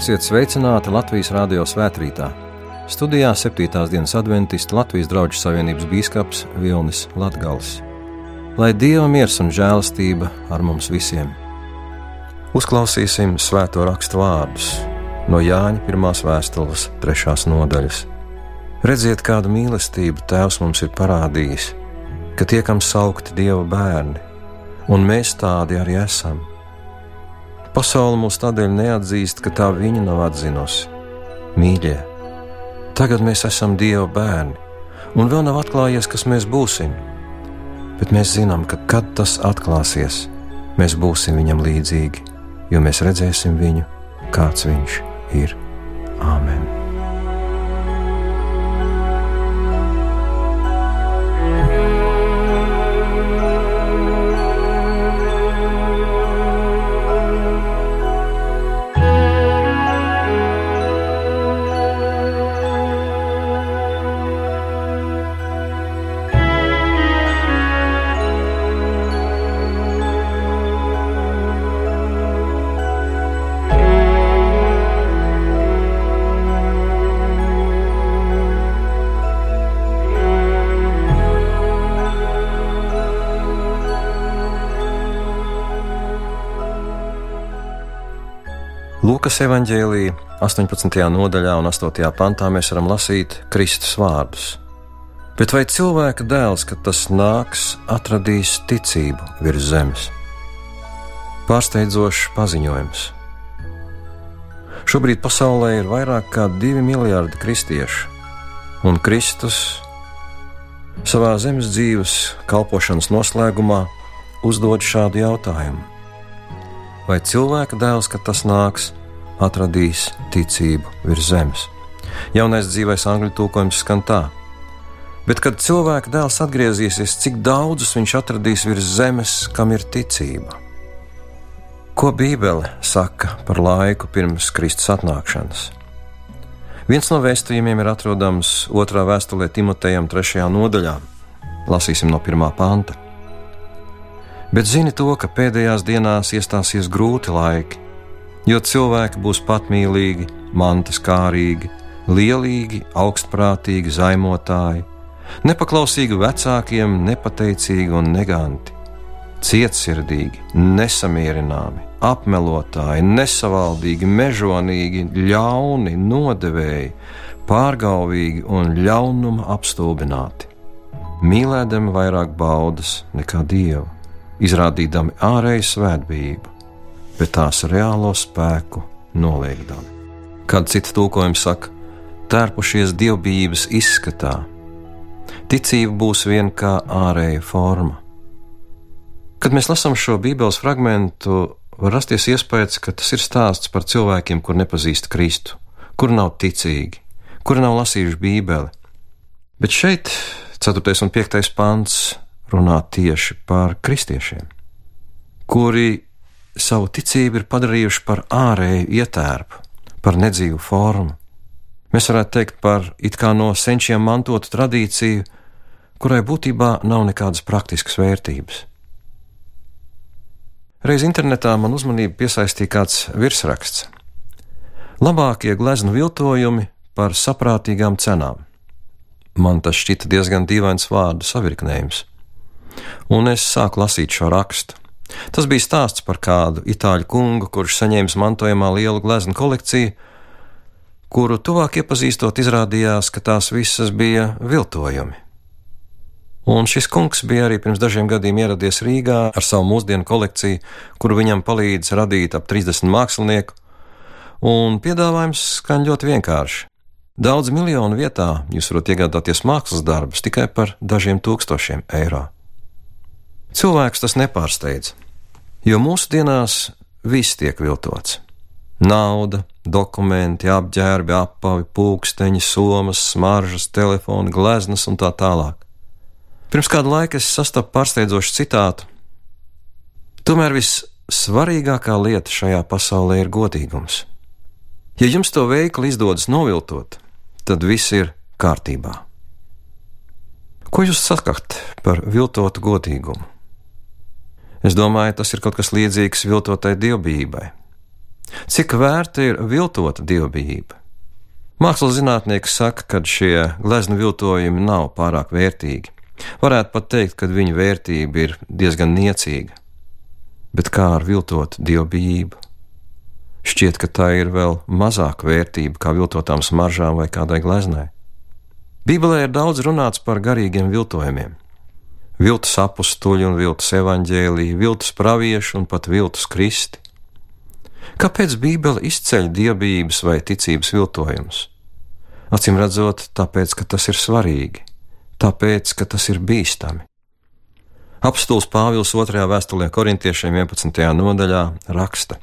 Esiet sveicināti Latvijas Rādio svētkrītā. Studijā 7. dienas adventists Latvijas draugu savienības bīskaps Vilnis Latgals. Lai Dieva miers un žēlastība ar mums visiem! Uzklausīsim svēto rakstu vārdus no Jāņa 1. vēstules 3. nodaļas. Redziet, kādu mīlestību Tēvs mums ir parādījis, ka tiekam saukti Dieva bērni, un mēs tādi arī esam Pasaule mūs tādēļ neatzīst, ka tā viņa nav atzinusi. Mīļie, tagad mēs esam Dieva bērni, un vēl nav atklājies, kas mēs būsim. Bet mēs zinām, ka kad tas atklāsies, mēs būsim viņam līdzīgi, jo mēs redzēsim viņu, kāds viņš ir. Āmen! Lūkas evanģēlīja 18. nodaļā un 8. pantā mēs varam lasīt Kristus vārdus. Bet vai cilvēka dēls, kad tas nāks, atradīs ticību virs zemes? Pārsteidzošs paziņojums. Šobrīd pasaulē ir vairāk nekā 2 miljardi kristiešu, un Kristus savā zemes dzīves kalpošanas noslēgumā uzdod šādu jautājumu vai cilvēka dēls, kad tas nāks, atradīs ticību virs zemes. Jaunais dzīvais angļu tūkojums skan tā: Bet, kad cilvēka dēls atgriezīsies, cik daudzus viņš atradīs virs zemes, kam ir ticība? Ko Bībele saka par laiku pirms Kristus atnākšanas? Viens no vēstījumiem ir atrodams otrā vēstulē Timotejam, trešajā nodaļā. Lasīsim no pirmā panta bet zini to, ka pēdējās dienās iestāsies grūti laiki, jo cilvēki būs patmīlīgi, mantas kārīgi, lielīgi, augstprātīgi, zaimotāji, nepaklausīgi vecākiem, nepateicīgi un neganti, cietsirdīgi, nesamierināmi, apmelotāji, nesavaldīgi, mežonīgi, ļauni, nodevēji, pārgalvīgi un ļaunuma apstulbināti, mīlēdami vairāk baudas nekā dievu izrādīdami ārēju svētbību, bet tās reālo spēku noliegdami. Kāds cits tulkojums saka, tērpušies dievbijības izskatā. Ticība būs vien kā ārēja forma. Kad mēs lasām šo Bībeles fragment, var rasties iespējas, ka tas ir stāsts par cilvēkiem, kur nepazīst Kristu, kur nav ticīgi, kur nav lasījuši Bībeli. Bet šeit, 4. un 5. pāns, runā tieši par kristiešiem, kuri savu ticību ir padarījuši par ārēju ietērpu, par nedzīvu formu. Mēs varētu teikt par it kā no senčiem mantotu tradīciju, kurai būtībā nav nekādas praktiskas vērtības. Reiz internetā man uzmanību piesaistīja kāds virsraksts: Labākie gleznu viltojumi par saprātīgām cenām. Man tas šķita diezgan dīvains vārdu savirknējums un es sāku lasīt šo rakstu. Tas bija stāsts par kādu itāļu kungu, kurš saņēmis mantojumā lielu gleznu kolekciju, kuru tuvāk iepazīstot, izrādījās, ka tās visas bija viltojumi. Un šis kungs bija arī pirms dažiem gadiem ieradies Rīgā ar savu mūsdienu kolekciju, kuru viņam palīdz radīt ap 30 mākslinieku, un piedāvājums skan ļoti vienkārši. Daudz miljonu vietā jūs varat iegādāties mākslas darbus tikai par dažiem tūkstošiem eiro. Cilvēks tas nepārsteidz, jo mūsdienās viss tiek viltots. Nauda, dokumenti, apģērbi, apavi, pulksteņi, somas, smaržas, telefoni, gleznas un tā tālāk. Pirms kāda laika es sastapu pārsteidzošu citātu. Tomēr vissvarīgākā lieta šajā pasaulē ir godīgums. Ja jums to veikli izdodas noviltot, tad viss ir kārtībā. Ko jūs sakat par viltotu godīgumu? Es domāju, tas ir kaut kas līdzīgs viltotai dievbijībai. Cik vērta ir viltota dievbijība? Mākslas zinātnieki saka, ka šie glezna viltojumi nav pārāk vērtīgi. Varētu pat teikt, ka viņu vērtība ir diezgan niecīga. Bet kā ar viltotu dievbijību? Šķiet, ka tā ir vēl mazāka vērtība kā viltotām smaržām vai kādai gleznai. Bībelē ir daudz runāts par garīgiem viltojumiem. Viltus apstuļi un viltus evaņģēlīji, viltus pravieši un pat viltus kristi. Kāpēc Bībele izceļ dievbijības vai ticības viltojumus? Acīm redzot, tāpēc, ka tas ir svarīgi, tāpēc, ka tas ir bīstami. Apstults Pāvils 2. vēstulē korintiešiem 11. nodaļā raksta: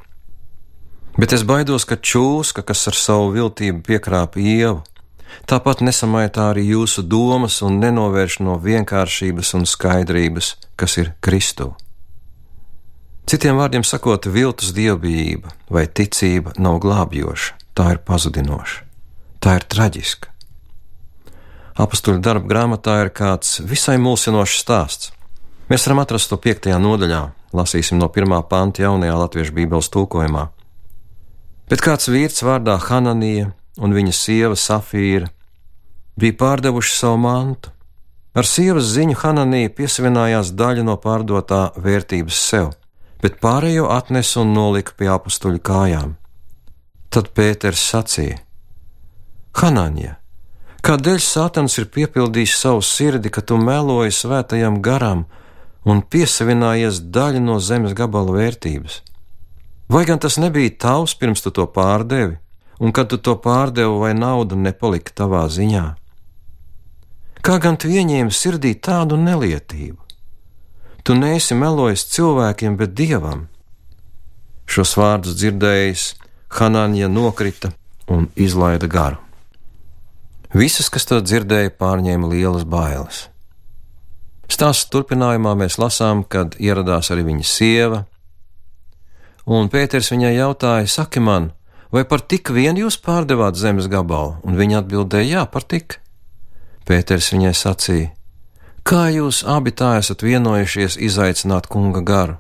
Bet es baidos, ka čūska, kas ar savu viltību piekrāpa ievu, tāpat nesamaitā arī jūsu domas un nenovērš no vienkāršības un skaidrības, kas ir Kristu. Citiem vārdiem sakot, viltus dievbijība vai ticība nav glābjoša, tā ir pazudinoša, tā ir traģiska. Apstuļu darba grāmatā ir kāds visai mulsinošs stāsts. Mēs varam atrast to piektajā nodaļā, lasīsim no pirmā panta jaunajā latviešu bībeles tulkojumā. Bet kāds vīrs vārdā Hananija un viņa sieva Safīra bija pārdevuši savu mantu. Ar sievas ziņu Hananija piesavinājās daļu no pārdotā vērtības sev, bet pārējo atnesa un nolika pie apstuļu kājām. Tad Pēters sacīja: Hananija, kādēļ Sātans ir piepildījis savu sirdi, ka tu meloji svētajam garam un piesavinājies daļu no zemes gabala vērtības. Vai gan tas nebija tavs pirms tu to pārdevi, un kad tu to pārdevi, vai nauda nepalika tavā ziņā? Kā gan tu ieņēmi sirdī tādu nelietību? Tu neesi melojis cilvēkiem, bet dievam. Šos vārdus dzirdējis, Hanāņa nokrita un izlaida garu. Visas, kas to dzirdēja, pārņēma lielas bailes. Stāsta turpinājumā mēs lasām, kad ieradās arī viņa sieva, un Pēters viņai jautāja: Saki man, vai par tik vien jūs pārdevāt zemes gabalu? Un viņa atbildēja: Jā, par tik. Pēters viņai sacīja: Kā jūs abi tā esat vienojušies izaicināt kunga garu?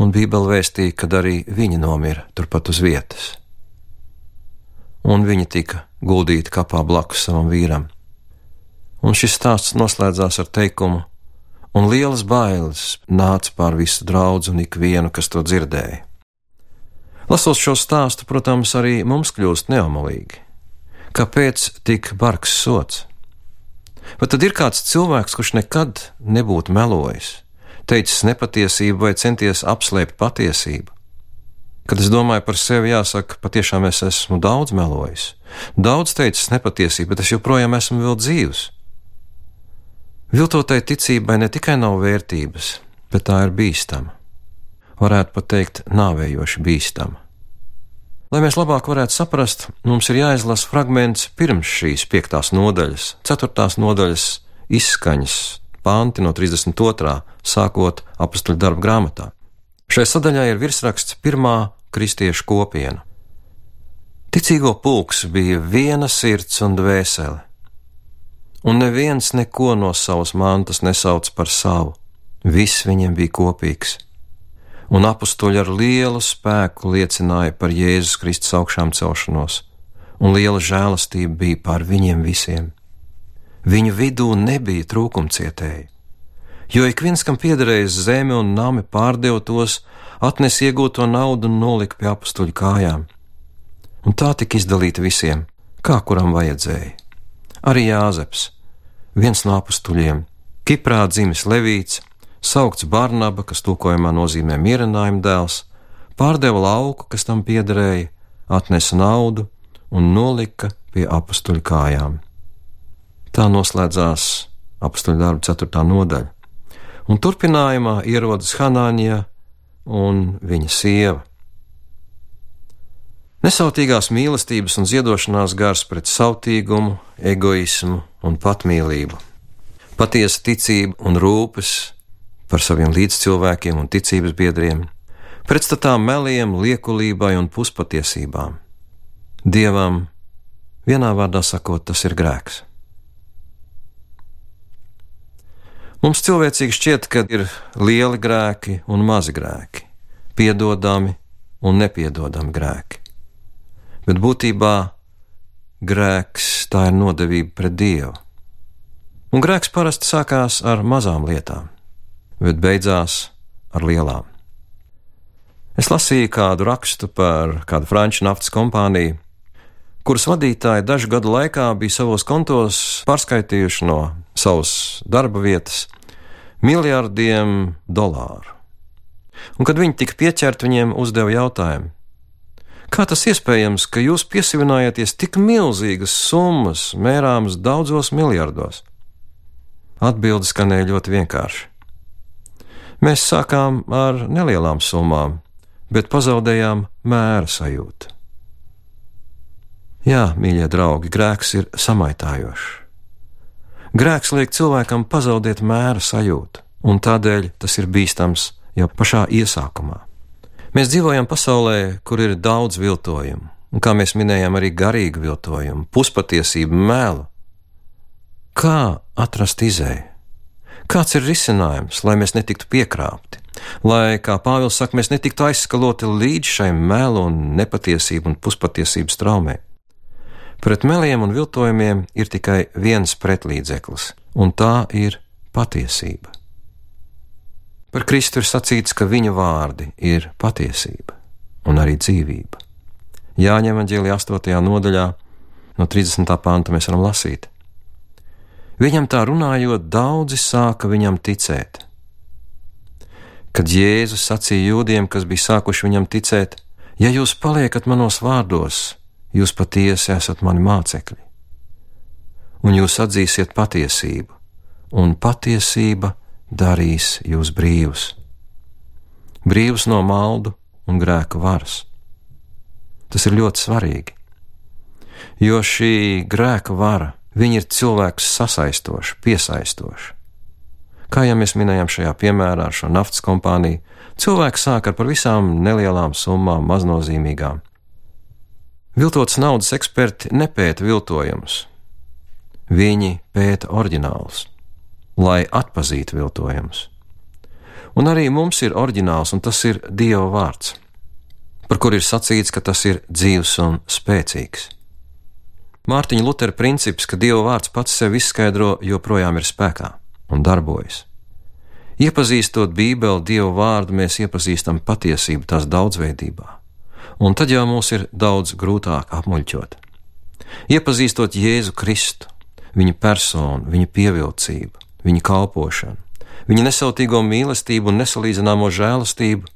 Un Bībele vēstīja, ka arī viņa nomira turpat uz vietas. Un viņa tika guldīta kapā blakus savam vīram un šis stāsts noslēdzās ar teikumu: Un lielas bailes nāca pār visu draugu un ikvienu, kas to dzirdēja. Lasot šo stāstu, protams, arī mums kļūst neamalīgi. Kāpēc tik bargs sots? Vai tad ir kāds cilvēks, kurš nekad nebūtu melojis, teicis nepatiesību vai centies apslēpt patiesību? Kad es domāju par sevi, jāsaka, patiešām es esmu daudz melojis, daudz teicis nepatiesību, bet es joprojām esmu vēl dzīvs. Viltotai ticībai ne tikai nav vērtības, bet tā ir bīstama. Varētu pat teikt, nāvējoši bīstama. Lai mēs labāk varētu saprast, mums ir jāizlasa fragments pirms šīs piektās nodaļas, ceturtās nodaļas izskaņas, panti no 32. sākot apakstuļu darba grāmatā. Šai sadaļā ir virsraksts Pirmā kristiešu kopiena. Ticīgo pulks bija viena sirds un dvēsele un neviens neko no savas mantas nesauc par savu. Viss viņiem bija kopīgs. Un apstuļi ar lielu spēku liecināja par Jēzus Kristus augšām celšanos, un liela žēlastība bija pār viņiem visiem. Viņu vidū nebija trūkumcietēji, jo ik viens, kam piederēja zeme un nami, pārdeva tos, atnes iegūto naudu un nolika pie apstuļu kājām. Un tā tika izdalīta visiem, kā kuram vajadzēja arī Jāzeps, viens no apstuļiem, Kiprā dzimis Levīts, saukts Barnaba, kas tulkojumā nozīmē mierenājuma dēls, pārdeva lauku, kas tam piederēja, atnesa naudu un nolika pie apstuļu kājām. Tā noslēdzās apstuļu darba ceturtā nodaļa, un turpinājumā ierodas Hanāņa un viņa sieva. Nesautīgās mīlestības un ziedošanās gars pret sautīgumu, egoismu un patmīlību, patiesa ticība un rūpes par saviem līdzcilvēkiem un ticības biedriem, pretstatā meliem, liekulībai un puspatiesībām. Dievam, vienā vārdā sakot, tas ir grēks. Mums cilvēcīgi šķiet, ka ir lieli grēki un mazi grēki, piedodami un nepiedodami grēki. Bet būtībā grēks tā ir nodevība pret Dievu. Un grēks parasti sākās ar mazām lietām, bet beidzās ar lielām. Es lasīju kādu rakstu par kādu franču naftas kompāniju, kuras vadītāji dažu gadu laikā bija savos kontos pārskaitījuši no savas darba vietas miljardiem dolāru. Un, kad viņi tika pieķerti, viņiem uzdeva jautājumu: Kā tas iespējams, ka jūs piesavinājaties tik milzīgas summas, mērāmas daudzos miljardos? Atbilde skanēja ļoti vienkārši. Mēs sākām ar nelielām summām, bet pazaudējām mēra sajūtu. Jā, mīļie draugi, grēks ir samaitājošs. Grēks liek cilvēkam pazaudēt mēra sajūtu, un tādēļ tas ir bīstams jau pašā iesākumā. Mēs dzīvojam pasaulē, kur ir daudz viltojumu, un kā mēs minējām, arī garīgu viltojumu, puspatiesību, melu. Kā atrast izēju? Kāds ir risinājums, lai mēs netiktu piekrāpti? lai, kā Pāvils saka, mēs netiktu aizskaloti līdz šai melu un nepatiesību un puspatiesības traumē. Pret meliem un viltojumiem ir tikai viens pretlīdzeklis, un tā ir patiesība. Par Kristu ir sacīts, ka viņa vārdi ir patiesība un arī dzīvība. Jāņem evanģēlī 8. nodaļā, no 30. panta mēs varam lasīt. Viņam tā runājot, daudzi sāka viņam ticēt kad Jēzus sacīja jūdiem, kas bija sākuši viņam ticēt: Ja jūs paliekat manos vārdos, jūs patiesi esat mani mācekļi, un jūs atzīsiet patiesību, un patiesība darīs jūs brīvus. Brīvus no maldu un grēka varas. Tas ir ļoti svarīgi, jo šī grēka vara, viņa ir cilvēks sasaistoša, piesaistoša. Kā jau mēs minējām šajā piemērā ar šo naftas kompāniju, cilvēks sāk ar pavisam nelielām summām, maznozīmīgām. Viltotas naudas eksperti nepēta viltojumus. Viņi pēta oriģinālus, lai atpazītu viltojumus. Un arī mums ir oriģināls, un tas ir Dieva vārds, par kur ir sacīts, ka tas ir dzīves un spēcīgs. Mārtiņa Lutera princips, ka Dieva vārds pats sevi izskaidro, joprojām ir spēkā un darbojas. Iepazīstot Bībeli, Dieva vārdu, mēs iepazīstam patiesību tās daudzveidībā, un tad jau mūs ir daudz grūtāk apmuļķot. Iepazīstot Jēzu Kristu, viņa personu, viņa pievilcību, viņa kalpošanu, viņa nesautīgo mīlestību un nesalīdzināmo žēlastību,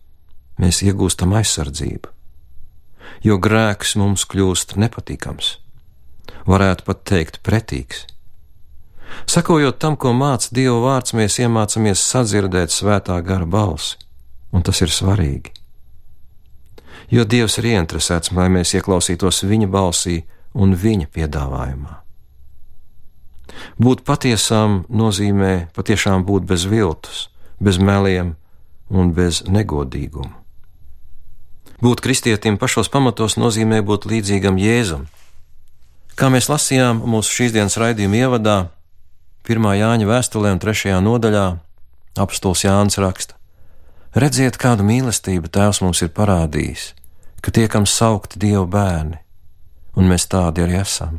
mēs iegūstam aizsardzību, jo grēks mums kļūst nepatīkams, varētu pat teikt pretīgs Sakojot tam, ko māca Dieva vārds, mēs iemācāmies sadzirdēt svētā gara balsi, un tas ir svarīgi. Jo Dievs ir ieinteresēts, lai mēs ieklausītos viņa balsī un viņa piedāvājumā. Būt patiesām nozīmē patiešām būt bez viltus, bez meliem un bez negodīguma. Būt kristietim pašos pamatos nozīmē būt līdzīgam Jēzum. Kā mēs lasījām mūsu šīsdienas raidījuma ievadā, 1. Jāņa vēstulē un 3. nodaļā apstuls Jānis raksta: Redziet, kādu mīlestību Tēvs mums ir parādījis, ka tiekam saukti Dieva bērni, un mēs tādi arī esam.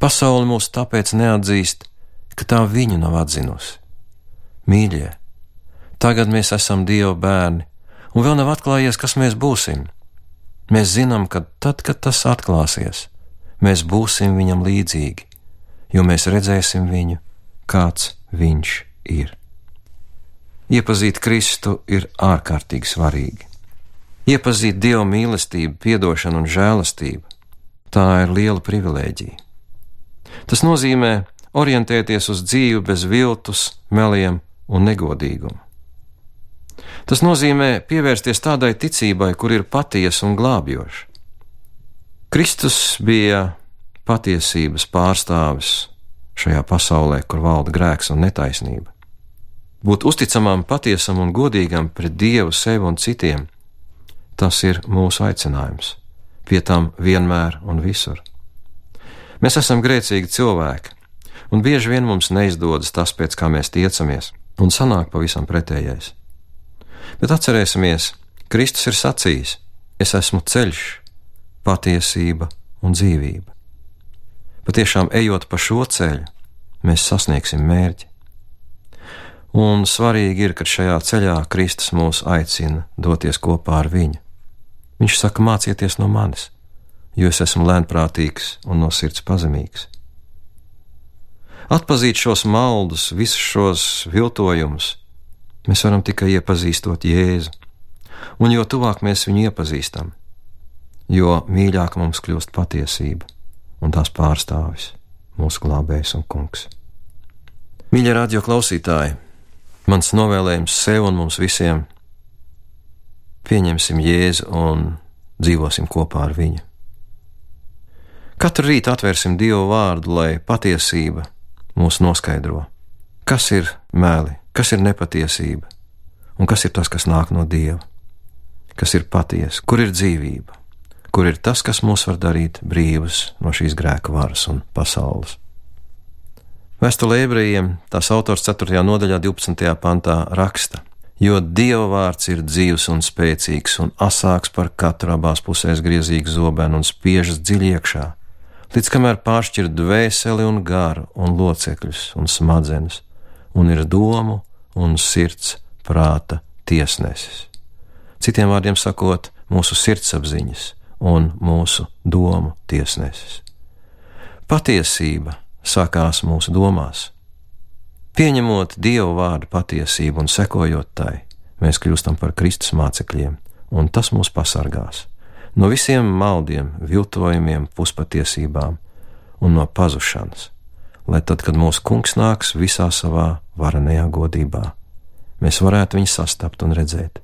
Pasaule mūs tāpēc neatzīst, ka tā viņu nav atzinusi. Mīļie, tagad mēs esam Dieva bērni, un vēl nav atklājies, kas mēs būsim. Mēs zinām, ka tad, kad tas atklāsies, mēs būsim viņam līdzīgi, jo mēs redzēsim viņu, kāds viņš ir. Iepazīt Kristu ir ārkārtīgi svarīgi. Iepazīt Dieva mīlestību, atdošanu un žēlastību - tā ir liela privilēģija. Tas nozīmē orientēties uz dzīvi bez viltus, meliem un negodīguma. Tas nozīmē pievērsties tādai ticībai, kur ir patiesa un glābjoša. Kristus bija patiesības pārstāvis šajā pasaulē, kur valda grēks un netaisnība. Būt uzticamam, patiesam un godīgam pret Dievu, sevi un citiem - tas ir mūsu aicinājums, pie tam vienmēr un visur. Mēs esam grēcīgi cilvēki, un bieži vien mums neizdodas tas, pēc kā mēs tiecamies, un sanāk pavisam pretējais. Bet atcerēsimies, Kristus ir sacījis: Es esmu ceļš, patiesība un dzīvība. Patiešām ejot pa šo ceļu, mēs sasniegsim mērķi. Un svarīgi ir, ka šajā ceļā Kristus mūs aicina doties kopā ar viņu. Viņš saka, mācieties no manis, jo es esmu lēnprātīgs un no sirds pazemīgs. Atpazīt šos maldus, visus šos viltojumus, mēs varam tikai iepazīstot Jēzu, un jo tuvāk mēs viņu iepazīstam, jo mīļāk mums kļūst patiesība un tās pārstāvis, mūsu glābējs un kungs. Mīļie radio klausītāji, mans novēlējums sev un mums visiem - pieņemsim Jēzu un dzīvosim kopā ar viņu. Katru rītu atvērsim Dievu vārdu, lai patiesība mūs noskaidro, kas ir meli, kas ir nepatiesība un kas ir tas, kas nāk no Dieva, kas ir patiesa, kur ir dzīvība kur ir tas, kas mūs var darīt brīvus no šīs grēka varas un pasaules. Vēstulē ebrejiem tās autors 4. nodaļā, 12. pantā raksta: Jo Dieva vārds ir dzīves un spēcīgs un asāks par katru abās pusēs griezīgu zobenu un spiežas dziļi iekšā, līdz kamēr pāršķir dvēseli un garu un locekļus un smadzenes, un ir domu un sirds prāta tiesnesis. Citiem vārdiem sakot, mūsu sirdsapziņas, un mūsu domu tiesnesis. Patiesība sākās mūsu domās. Pieņemot Dieva vārdu patiesību un sekojot tai, mēs kļūstam par Kristus mācekļiem, un tas mūs pasargās no visiem maldiem, viltojumiem, puspatiesībām un no pazušanas, lai tad, kad mūsu kungs nāks visā savā varenajā godībā, mēs varētu viņu sastapt un redzēt,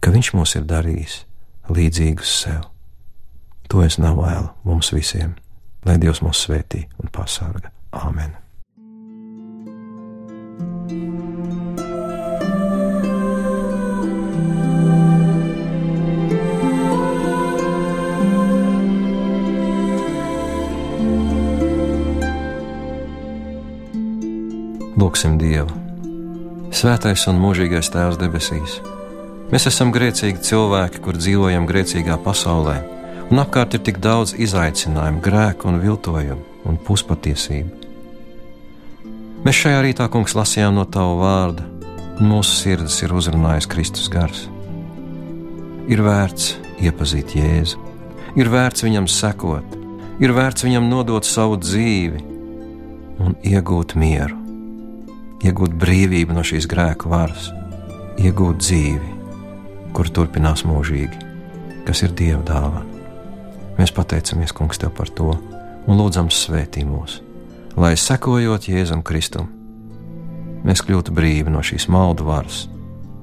ka viņš mūs ir darījis līdzīgus sev. To es novēlu mums visiem, lai Dievs mūs svētī un pasargā. Āmen! Lūksim Dievu! Svētais un mūžīgais Tēvs debesīs! Mēs esam grēcīgi cilvēki, kur dzīvojam grēcīgā pasaulē un apkārt ir tik daudz izaicinājumu, grēku un viltojumu un puspatiesību. Mēs šajā rītā, kungs, lasījām no tava vārda, un mūsu sirdis ir uzrunājis Kristus gars. Ir vērts iepazīt Jēzu, ir vērts viņam sekot, ir vērts viņam nodot savu dzīvi un iegūt mieru, iegūt brīvību no šīs grēku varas, iegūt dzīvi, kur turpinās mūžīgi, kas ir Dieva dāvana. Mēs pateicamies, Kungs, Tev par to un lūdzam svētī mūs, lai sekojot Jēzum Kristum, mēs kļūtu brīvi no šīs maldu varas,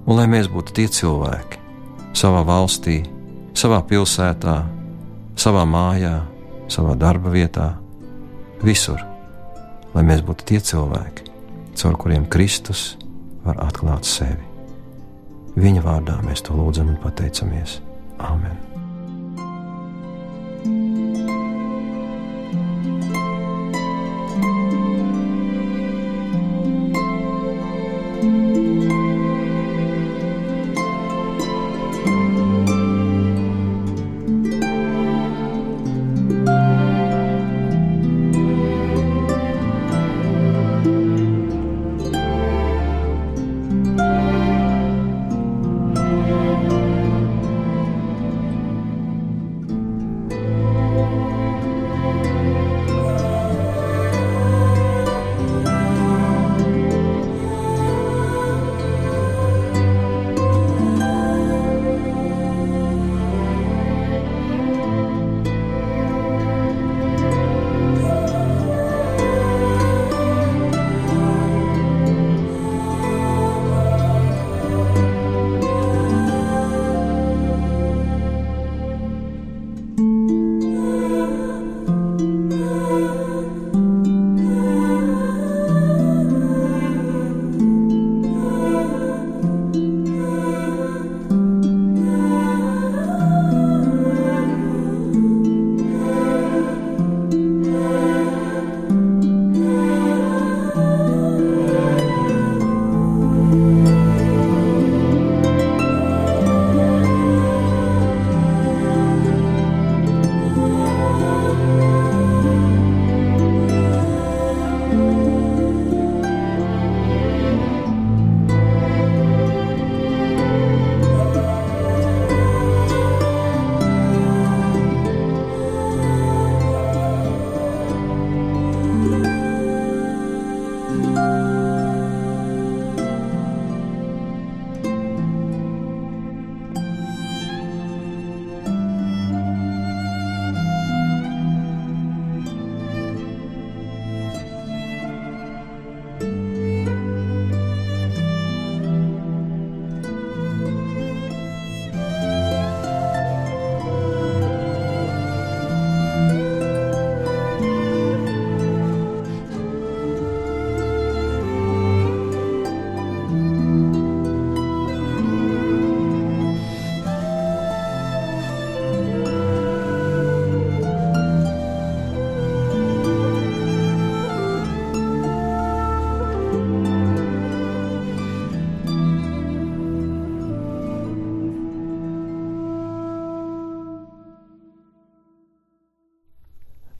un lai mēs būtu tie cilvēki savā valstī, savā pilsētā, savā mājā, savā darba vietā, visur, lai mēs būtu tie cilvēki, caur kuriem Kristus var atklāt sevi. Viņa vārdā mēs to lūdzam un pateicamies. Āmen!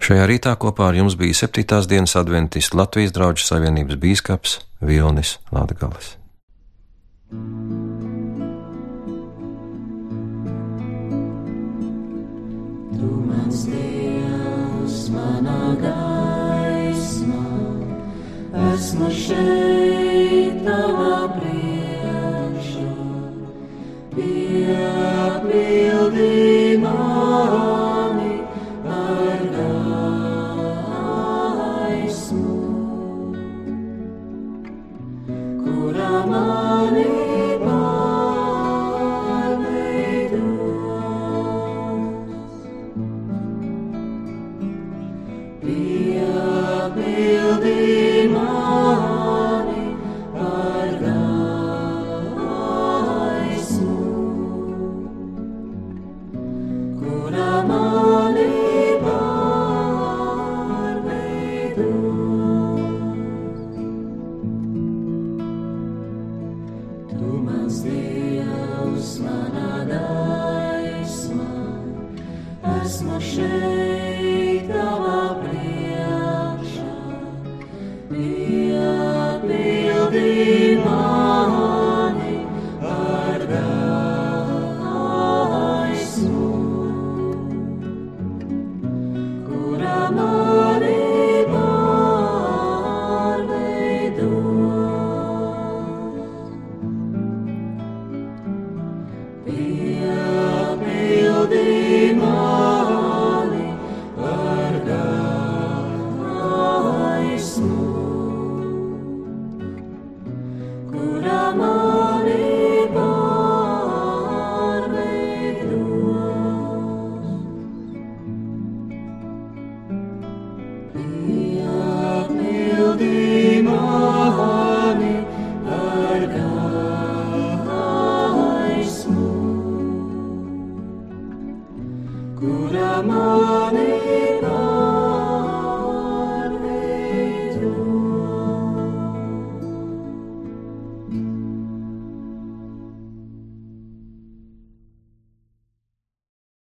Šajā rītā kopā ar jums bija 7. dienas adventists Latvijas draugu savienības bīskaps Vilnis Latgales.